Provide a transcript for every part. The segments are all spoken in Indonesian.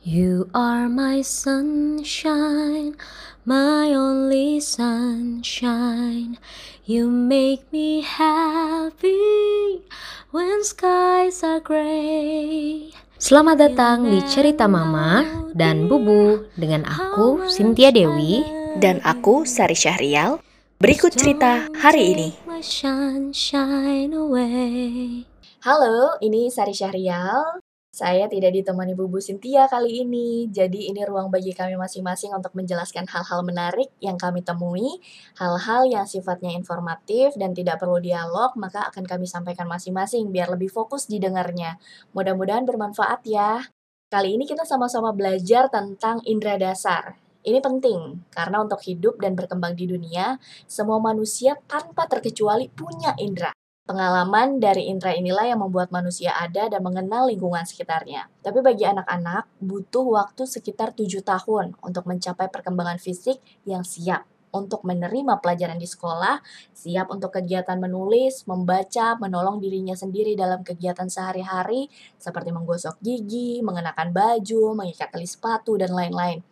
You are my sunshine, my only sunshine. You make me happy when skies are gray. Selamat datang di Cerita Mama dan Bubu dengan aku Cynthia Dewi dan aku Sari Syahrial. Berikut cerita hari ini. Halo, ini Sari Syahrial. Saya tidak ditemani Bubu Sintia kali ini, jadi ini ruang bagi kami masing-masing untuk menjelaskan hal-hal menarik yang kami temui, hal-hal yang sifatnya informatif dan tidak perlu dialog, maka akan kami sampaikan masing-masing biar lebih fokus didengarnya. Mudah-mudahan bermanfaat ya. Kali ini kita sama-sama belajar tentang indera dasar. Ini penting karena untuk hidup dan berkembang di dunia, semua manusia tanpa terkecuali punya indera. Pengalaman dari indera inilah yang membuat manusia ada dan mengenal lingkungan sekitarnya. Tapi bagi anak-anak, butuh waktu sekitar tujuh tahun untuk mencapai perkembangan fisik yang siap untuk menerima pelajaran di sekolah, siap untuk kegiatan menulis, membaca, menolong dirinya sendiri dalam kegiatan sehari-hari seperti menggosok gigi, mengenakan baju, mengikat tali sepatu, dan lain-lain.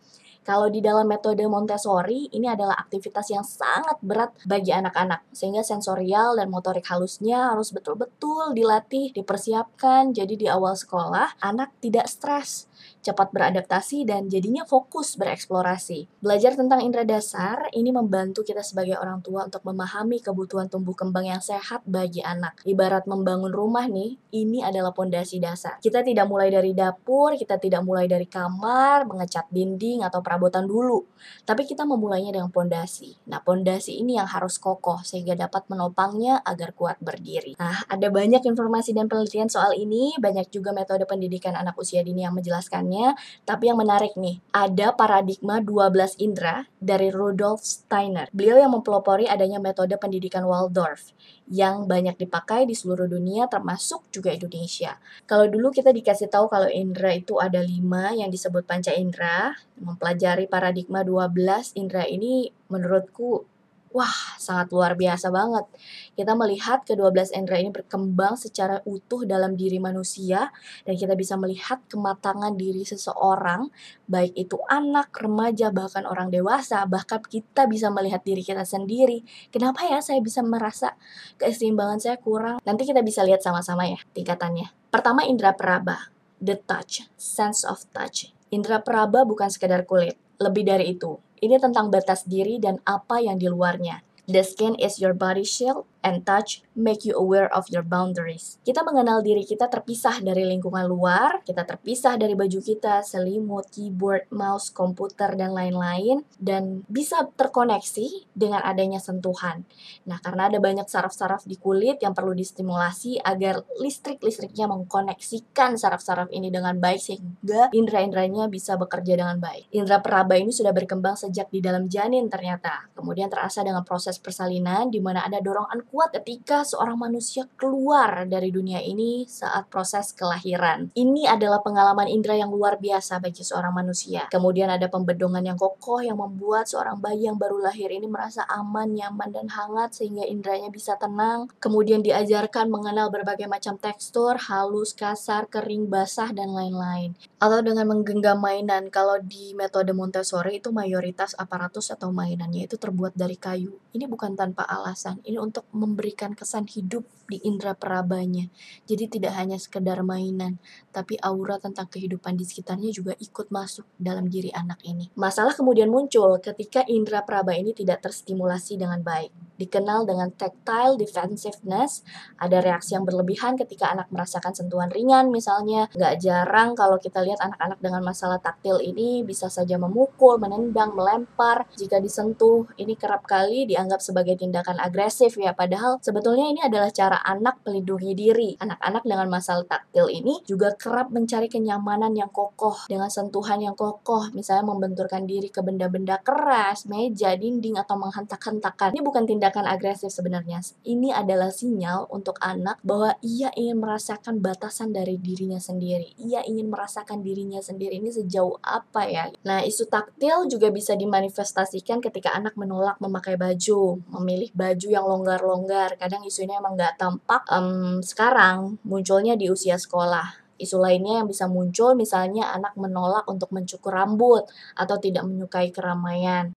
Kalau di dalam metode Montessori, ini adalah aktivitas yang sangat berat bagi anak-anak, sehingga sensorial dan motorik halusnya harus betul-betul dilatih, dipersiapkan. Jadi di awal sekolah, anak tidak stres cepat beradaptasi, dan jadinya fokus bereksplorasi. Belajar tentang indera dasar ini membantu kita sebagai orang tua untuk memahami kebutuhan tumbuh kembang yang sehat bagi anak. Ibarat membangun rumah nih, ini adalah pondasi dasar. Kita tidak mulai dari dapur, kita tidak mulai dari kamar, mengecat dinding atau perabotan dulu, tapi kita memulainya dengan pondasi. Nah, pondasi ini yang harus kokoh sehingga dapat menopangnya agar kuat berdiri. Nah, ada banyak informasi dan penelitian soal ini, banyak juga metode pendidikan anak usia dini yang menjelaskan penjelasannya, tapi yang menarik nih, ada paradigma 12 indera dari Rudolf Steiner. Beliau yang mempelopori adanya metode pendidikan Waldorf yang banyak dipakai di seluruh dunia termasuk juga Indonesia. Kalau dulu kita dikasih tahu kalau indera itu ada lima yang disebut panca indera, mempelajari paradigma 12 indera ini menurutku Wah, sangat luar biasa banget. Kita melihat ke-12 indera ini berkembang secara utuh dalam diri manusia dan kita bisa melihat kematangan diri seseorang, baik itu anak, remaja, bahkan orang dewasa, bahkan kita bisa melihat diri kita sendiri. Kenapa ya saya bisa merasa keseimbangan saya kurang? Nanti kita bisa lihat sama-sama ya tingkatannya. Pertama indera peraba, the touch, sense of touch. Indera peraba bukan sekedar kulit, lebih dari itu ini tentang batas diri dan apa yang di luarnya. The skin is your body shield and touch make you aware of your boundaries. Kita mengenal diri kita terpisah dari lingkungan luar, kita terpisah dari baju kita, selimut, keyboard, mouse, komputer, dan lain-lain, dan bisa terkoneksi dengan adanya sentuhan. Nah, karena ada banyak saraf-saraf di kulit yang perlu distimulasi agar listrik-listriknya mengkoneksikan saraf-saraf ini dengan baik sehingga indera-inderanya bisa bekerja dengan baik. Indera peraba ini sudah berkembang sejak di dalam janin ternyata. Kemudian terasa dengan proses persalinan di mana ada dorongan kuat ketika seorang manusia keluar dari dunia ini saat proses kelahiran. Ini adalah pengalaman indera yang luar biasa bagi seorang manusia. Kemudian ada pembedongan yang kokoh yang membuat seorang bayi yang baru lahir ini merasa aman, nyaman, dan hangat sehingga inderanya bisa tenang. Kemudian diajarkan mengenal berbagai macam tekstur, halus, kasar, kering, basah, dan lain-lain. Atau dengan menggenggam mainan, kalau di metode Montessori itu mayoritas aparatus atau mainannya itu terbuat dari kayu. Ini bukan tanpa alasan. Ini untuk memberikan kesan hidup di indera perabanya. Jadi tidak hanya sekedar mainan, tapi aura tentang kehidupan di sekitarnya juga ikut masuk dalam diri anak ini. Masalah kemudian muncul ketika indera peraba ini tidak terstimulasi dengan baik. Dikenal dengan tactile defensiveness, ada reaksi yang berlebihan ketika anak merasakan sentuhan ringan misalnya. Nggak jarang kalau kita lihat anak-anak dengan masalah taktil ini bisa saja memukul, menendang, melempar. Jika disentuh, ini kerap kali dianggap sebagai tindakan agresif ya, padahal sebetulnya ini adalah cara anak melindungi diri. Anak-anak dengan masalah taktil ini juga kerap mencari kenyamanan yang kokoh dengan sentuhan yang kokoh, misalnya membenturkan diri ke benda-benda keras, meja, dinding, atau menghentak-hentakan. Ini bukan tindakan agresif sebenarnya. Ini adalah sinyal untuk anak bahwa ia ingin merasakan batasan dari dirinya sendiri. Ia ingin merasakan dirinya sendiri ini sejauh apa ya. Nah, isu taktil juga bisa dimanifestasikan ketika anak menolak memakai baju, memilih baju yang longgar-longgar. Kadang isu ini emang nggak tampak um, sekarang munculnya di usia sekolah Isu lainnya yang bisa muncul misalnya anak menolak untuk mencukur rambut atau tidak menyukai keramaian.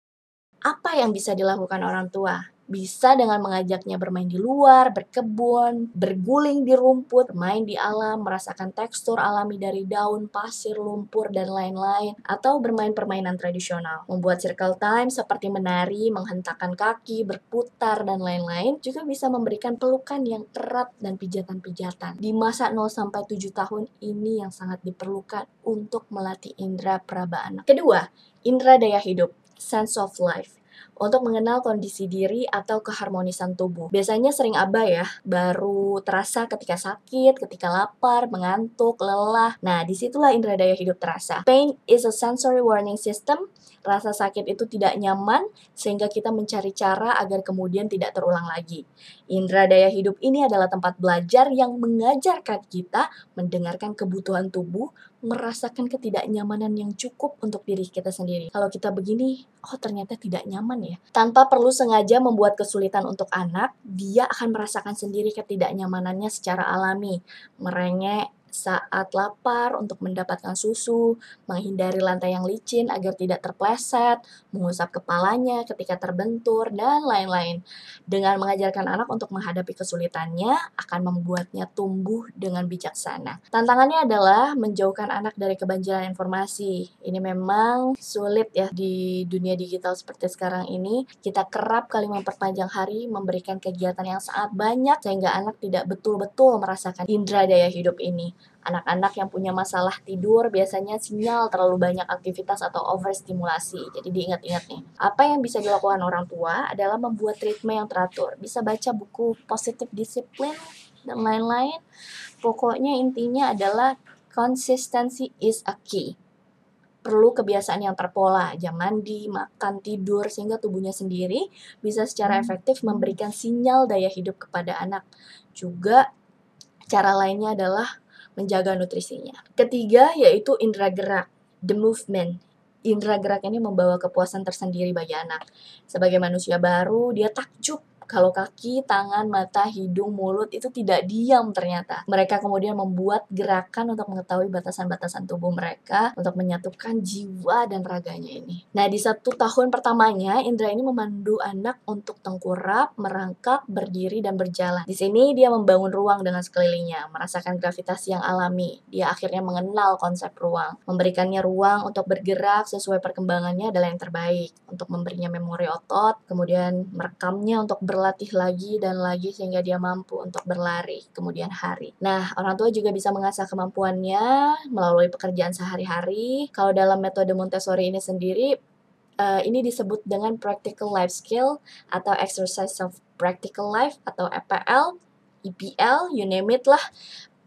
Apa yang bisa dilakukan orang tua? Bisa dengan mengajaknya bermain di luar, berkebun, berguling di rumput, bermain di alam, merasakan tekstur alami dari daun, pasir, lumpur, dan lain-lain. Atau bermain permainan tradisional. Membuat circle time seperti menari, menghentakkan kaki, berputar, dan lain-lain juga bisa memberikan pelukan yang erat dan pijatan-pijatan. Di masa 0-7 tahun ini yang sangat diperlukan untuk melatih indera peraba anak. Kedua, indera daya hidup sense of life untuk mengenal kondisi diri atau keharmonisan tubuh. Biasanya sering aba ya, baru terasa ketika sakit, ketika lapar, mengantuk, lelah. Nah, di situlah indera daya hidup terasa. Pain is a sensory warning system. Rasa sakit itu tidak nyaman, sehingga kita mencari cara agar kemudian tidak terulang lagi. Indera daya hidup ini adalah tempat belajar yang mengajarkan kita mendengarkan kebutuhan tubuh, merasakan ketidaknyamanan yang cukup untuk diri kita sendiri. Kalau kita begini, oh ternyata tidak nyaman ya. Tanpa perlu sengaja membuat kesulitan untuk anak, dia akan merasakan sendiri ketidaknyamanannya secara alami. Merengek, saat lapar untuk mendapatkan susu, menghindari lantai yang licin agar tidak terpleset, mengusap kepalanya ketika terbentur, dan lain-lain. Dengan mengajarkan anak untuk menghadapi kesulitannya, akan membuatnya tumbuh dengan bijaksana. Tantangannya adalah menjauhkan anak dari kebanjiran informasi. Ini memang sulit ya di dunia digital seperti sekarang ini. Kita kerap kali memperpanjang hari, memberikan kegiatan yang sangat banyak, sehingga anak tidak betul-betul merasakan indera daya hidup ini. Anak-anak yang punya masalah tidur biasanya sinyal terlalu banyak aktivitas atau overstimulasi. Jadi diingat-ingat nih. Apa yang bisa dilakukan orang tua adalah membuat ritme yang teratur. Bisa baca buku positif disiplin dan lain-lain. Pokoknya intinya adalah consistency is a key. Perlu kebiasaan yang terpola, jam mandi, makan, tidur, sehingga tubuhnya sendiri bisa secara efektif memberikan sinyal daya hidup kepada anak. Juga cara lainnya adalah menjaga nutrisinya. Ketiga yaitu indera gerak, the movement. Indera gerak ini membawa kepuasan tersendiri bagi anak. Sebagai manusia baru, dia takjub kalau kaki, tangan, mata, hidung, mulut itu tidak diam ternyata. Mereka kemudian membuat gerakan untuk mengetahui batasan-batasan tubuh mereka untuk menyatukan jiwa dan raganya ini. Nah, di satu tahun pertamanya, Indra ini memandu anak untuk tengkurap, merangkak, berdiri, dan berjalan. Di sini dia membangun ruang dengan sekelilingnya, merasakan gravitasi yang alami. Dia akhirnya mengenal konsep ruang, memberikannya ruang untuk bergerak sesuai perkembangannya adalah yang terbaik, untuk memberinya memori otot, kemudian merekamnya untuk berlatih berlatih lagi dan lagi sehingga dia mampu untuk berlari kemudian hari. Nah, orang tua juga bisa mengasah kemampuannya melalui pekerjaan sehari-hari. Kalau dalam metode Montessori ini sendiri, uh, ini disebut dengan practical life skill atau exercise of practical life atau EPL, EPL, you name it lah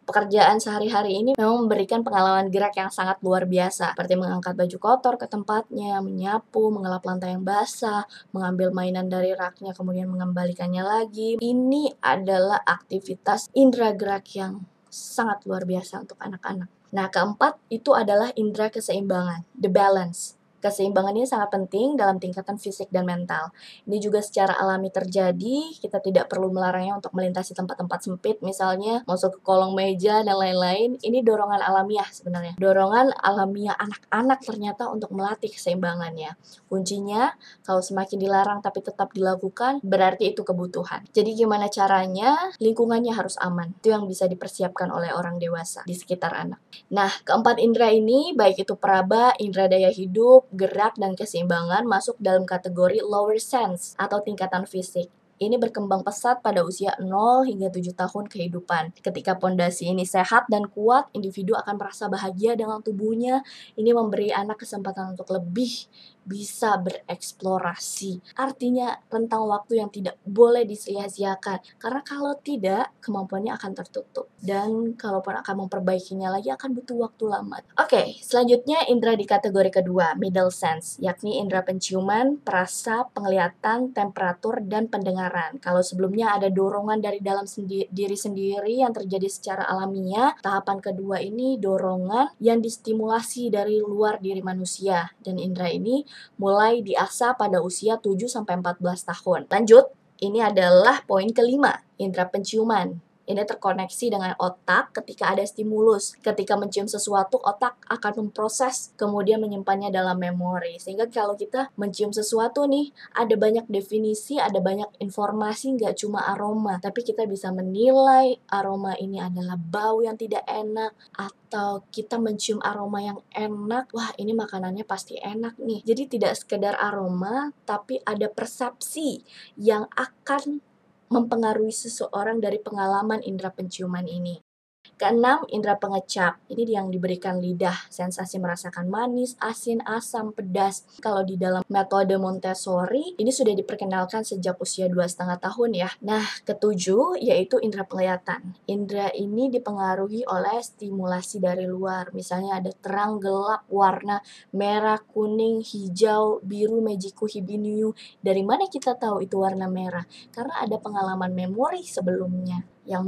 pekerjaan sehari-hari ini memang memberikan pengalaman gerak yang sangat luar biasa, seperti mengangkat baju kotor ke tempatnya, menyapu, mengelap lantai yang basah, mengambil mainan dari raknya kemudian mengembalikannya lagi. Ini adalah aktivitas indera gerak yang sangat luar biasa untuk anak-anak. Nah, keempat itu adalah indera keseimbangan, the balance. Keseimbangan ini sangat penting dalam tingkatan fisik dan mental. Ini juga secara alami terjadi, kita tidak perlu melarangnya untuk melintasi tempat-tempat sempit, misalnya masuk ke kolong meja dan lain-lain. Ini dorongan alamiah sebenarnya. Dorongan alamiah anak-anak ternyata untuk melatih keseimbangannya. Kuncinya, kalau semakin dilarang tapi tetap dilakukan, berarti itu kebutuhan. Jadi gimana caranya? Lingkungannya harus aman. Itu yang bisa dipersiapkan oleh orang dewasa di sekitar anak. Nah, keempat indera ini, baik itu peraba, indera daya hidup, gerak, dan keseimbangan masuk dalam kategori lower sense atau tingkatan fisik. Ini berkembang pesat pada usia 0 hingga 7 tahun kehidupan. Ketika pondasi ini sehat dan kuat, individu akan merasa bahagia dengan tubuhnya. Ini memberi anak kesempatan untuk lebih bisa bereksplorasi. Artinya rentang waktu yang tidak boleh disia-siakan. Karena kalau tidak, kemampuannya akan tertutup. Dan kalaupun akan memperbaikinya lagi akan butuh waktu lama. Oke, okay, selanjutnya indera di kategori kedua, middle sense, yakni indera penciuman, perasa, penglihatan, temperatur, dan pendengaran. Kalau sebelumnya ada dorongan dari dalam sendi diri sendiri yang terjadi secara alamiah, tahapan kedua ini dorongan yang distimulasi dari luar diri manusia. Dan indera ini mulai diasah pada usia 7-14 tahun. Lanjut, ini adalah poin kelima, indera penciuman. Ini terkoneksi dengan otak ketika ada stimulus. Ketika mencium sesuatu, otak akan memproses, kemudian menyimpannya dalam memori. Sehingga kalau kita mencium sesuatu nih, ada banyak definisi, ada banyak informasi, nggak cuma aroma. Tapi kita bisa menilai aroma ini adalah bau yang tidak enak, atau kita mencium aroma yang enak, wah ini makanannya pasti enak nih. Jadi tidak sekedar aroma, tapi ada persepsi yang akan mempengaruhi seseorang dari pengalaman indera penciuman ini. Keenam, indera pengecap. Ini yang diberikan lidah, sensasi merasakan manis, asin, asam, pedas. Kalau di dalam metode Montessori, ini sudah diperkenalkan sejak usia dua setengah tahun ya. Nah, ketujuh yaitu indera penglihatan. Indera ini dipengaruhi oleh stimulasi dari luar. Misalnya ada terang, gelap, warna merah, kuning, hijau, biru, mejiku, hibiniu. Dari mana kita tahu itu warna merah? Karena ada pengalaman memori sebelumnya yang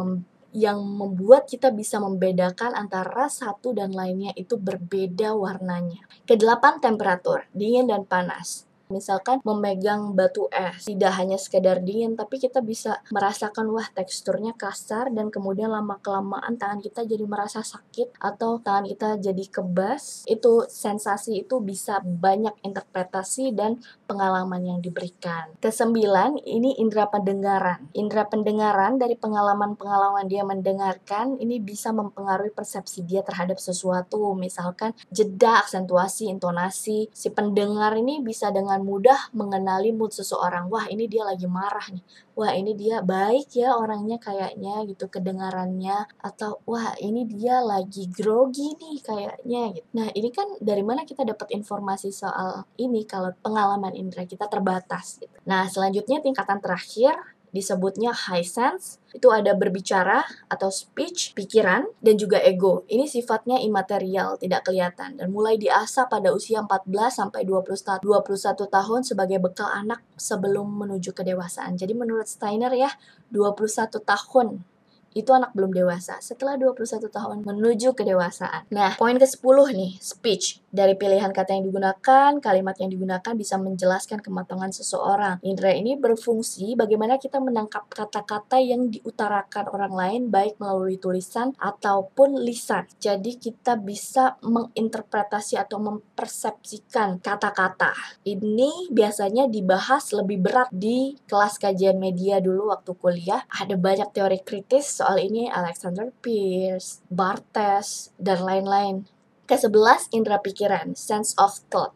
yang membuat kita bisa membedakan antara satu dan lainnya itu berbeda warnanya. Kedelapan temperatur, dingin dan panas. Misalkan memegang batu es, tidak hanya sekedar dingin, tapi kita bisa merasakan wah teksturnya kasar dan kemudian lama kelamaan tangan kita jadi merasa sakit atau tangan kita jadi kebas. Itu sensasi itu bisa banyak interpretasi dan pengalaman yang diberikan. Kesembilan, ini indera pendengaran. Indera pendengaran dari pengalaman-pengalaman dia mendengarkan ini bisa mempengaruhi persepsi dia terhadap sesuatu. Misalkan jeda, aksentuasi, intonasi. Si pendengar ini bisa dengan dengan mudah mengenali mood seseorang. Wah, ini dia lagi marah nih. Wah, ini dia baik ya orangnya kayaknya gitu kedengarannya atau wah, ini dia lagi grogi nih kayaknya gitu. Nah, ini kan dari mana kita dapat informasi soal ini kalau pengalaman indera kita terbatas gitu. Nah, selanjutnya tingkatan terakhir disebutnya high sense, itu ada berbicara atau speech, pikiran, dan juga ego. Ini sifatnya imaterial, tidak kelihatan, dan mulai diasah pada usia 14 sampai 21 tahun sebagai bekal anak sebelum menuju kedewasaan. Jadi menurut Steiner ya, 21 tahun itu anak belum dewasa setelah 21 tahun menuju kedewasaan. Nah, poin ke-10 nih, speech. Dari pilihan kata yang digunakan, kalimat yang digunakan bisa menjelaskan kematangan seseorang. Indra ini berfungsi bagaimana kita menangkap kata-kata yang diutarakan orang lain baik melalui tulisan ataupun lisan. Jadi kita bisa menginterpretasi atau mempersepsikan kata-kata. Ini biasanya dibahas lebih berat di kelas kajian media dulu waktu kuliah. Ada banyak teori kritis soal ini Alexander Pierce, Bartes, dan lain-lain. Ke-11, indera pikiran, sense of thought.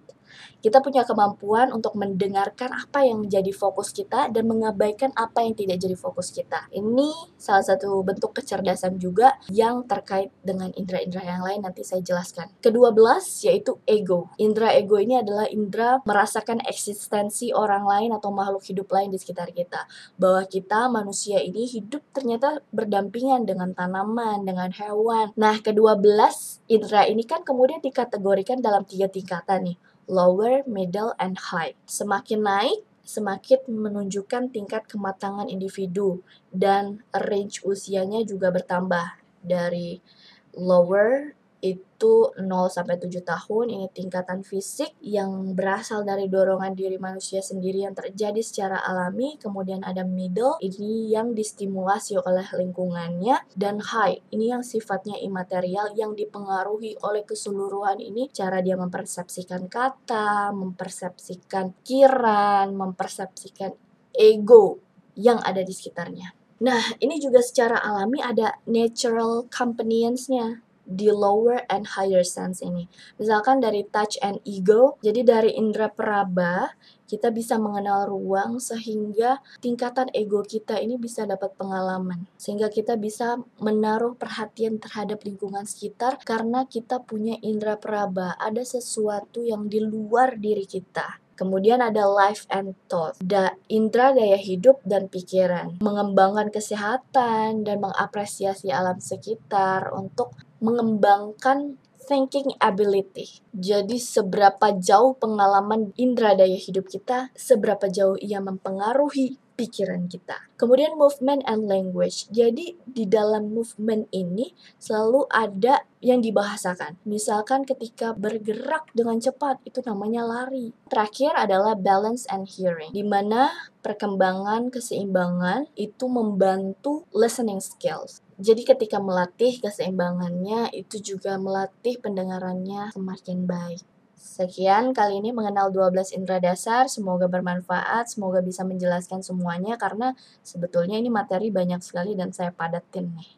Kita punya kemampuan untuk mendengarkan apa yang menjadi fokus kita dan mengabaikan apa yang tidak jadi fokus kita. Ini salah satu bentuk kecerdasan juga yang terkait dengan indera-indera yang lain nanti saya jelaskan. Kedua belas yaitu ego. Indera ego ini adalah indera merasakan eksistensi orang lain atau makhluk hidup lain di sekitar kita. Bahwa kita manusia ini hidup ternyata berdampingan dengan tanaman, dengan hewan. Nah, kedua belas indera ini kan kemudian dikategorikan dalam tiga tingkatan nih lower, middle, and high. Semakin naik, semakin menunjukkan tingkat kematangan individu dan range usianya juga bertambah dari lower itu 0 sampai 7 tahun ini tingkatan fisik yang berasal dari dorongan diri manusia sendiri yang terjadi secara alami kemudian ada middle ini yang distimulasi oleh lingkungannya dan high ini yang sifatnya imaterial yang dipengaruhi oleh keseluruhan ini cara dia mempersepsikan kata mempersepsikan kiran mempersepsikan ego yang ada di sekitarnya. Nah, ini juga secara alami ada natural companions-nya di lower and higher sense ini. Misalkan dari touch and ego, jadi dari indera peraba kita bisa mengenal ruang sehingga tingkatan ego kita ini bisa dapat pengalaman. Sehingga kita bisa menaruh perhatian terhadap lingkungan sekitar karena kita punya indera peraba, ada sesuatu yang di luar diri kita. Kemudian ada life and thought, da indra gaya hidup dan pikiran, mengembangkan kesehatan dan mengapresiasi alam sekitar untuk mengembangkan thinking ability. Jadi seberapa jauh pengalaman indera daya hidup kita, seberapa jauh ia mempengaruhi pikiran kita. Kemudian movement and language. Jadi di dalam movement ini selalu ada yang dibahasakan. Misalkan ketika bergerak dengan cepat itu namanya lari. Terakhir adalah balance and hearing. Di mana perkembangan keseimbangan itu membantu listening skills. Jadi ketika melatih keseimbangannya itu juga melatih pendengarannya semakin baik. Sekian kali ini mengenal 12 indera dasar, semoga bermanfaat, semoga bisa menjelaskan semuanya karena sebetulnya ini materi banyak sekali dan saya padatin nih.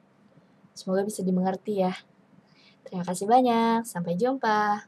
Semoga bisa dimengerti ya. Terima kasih banyak, sampai jumpa.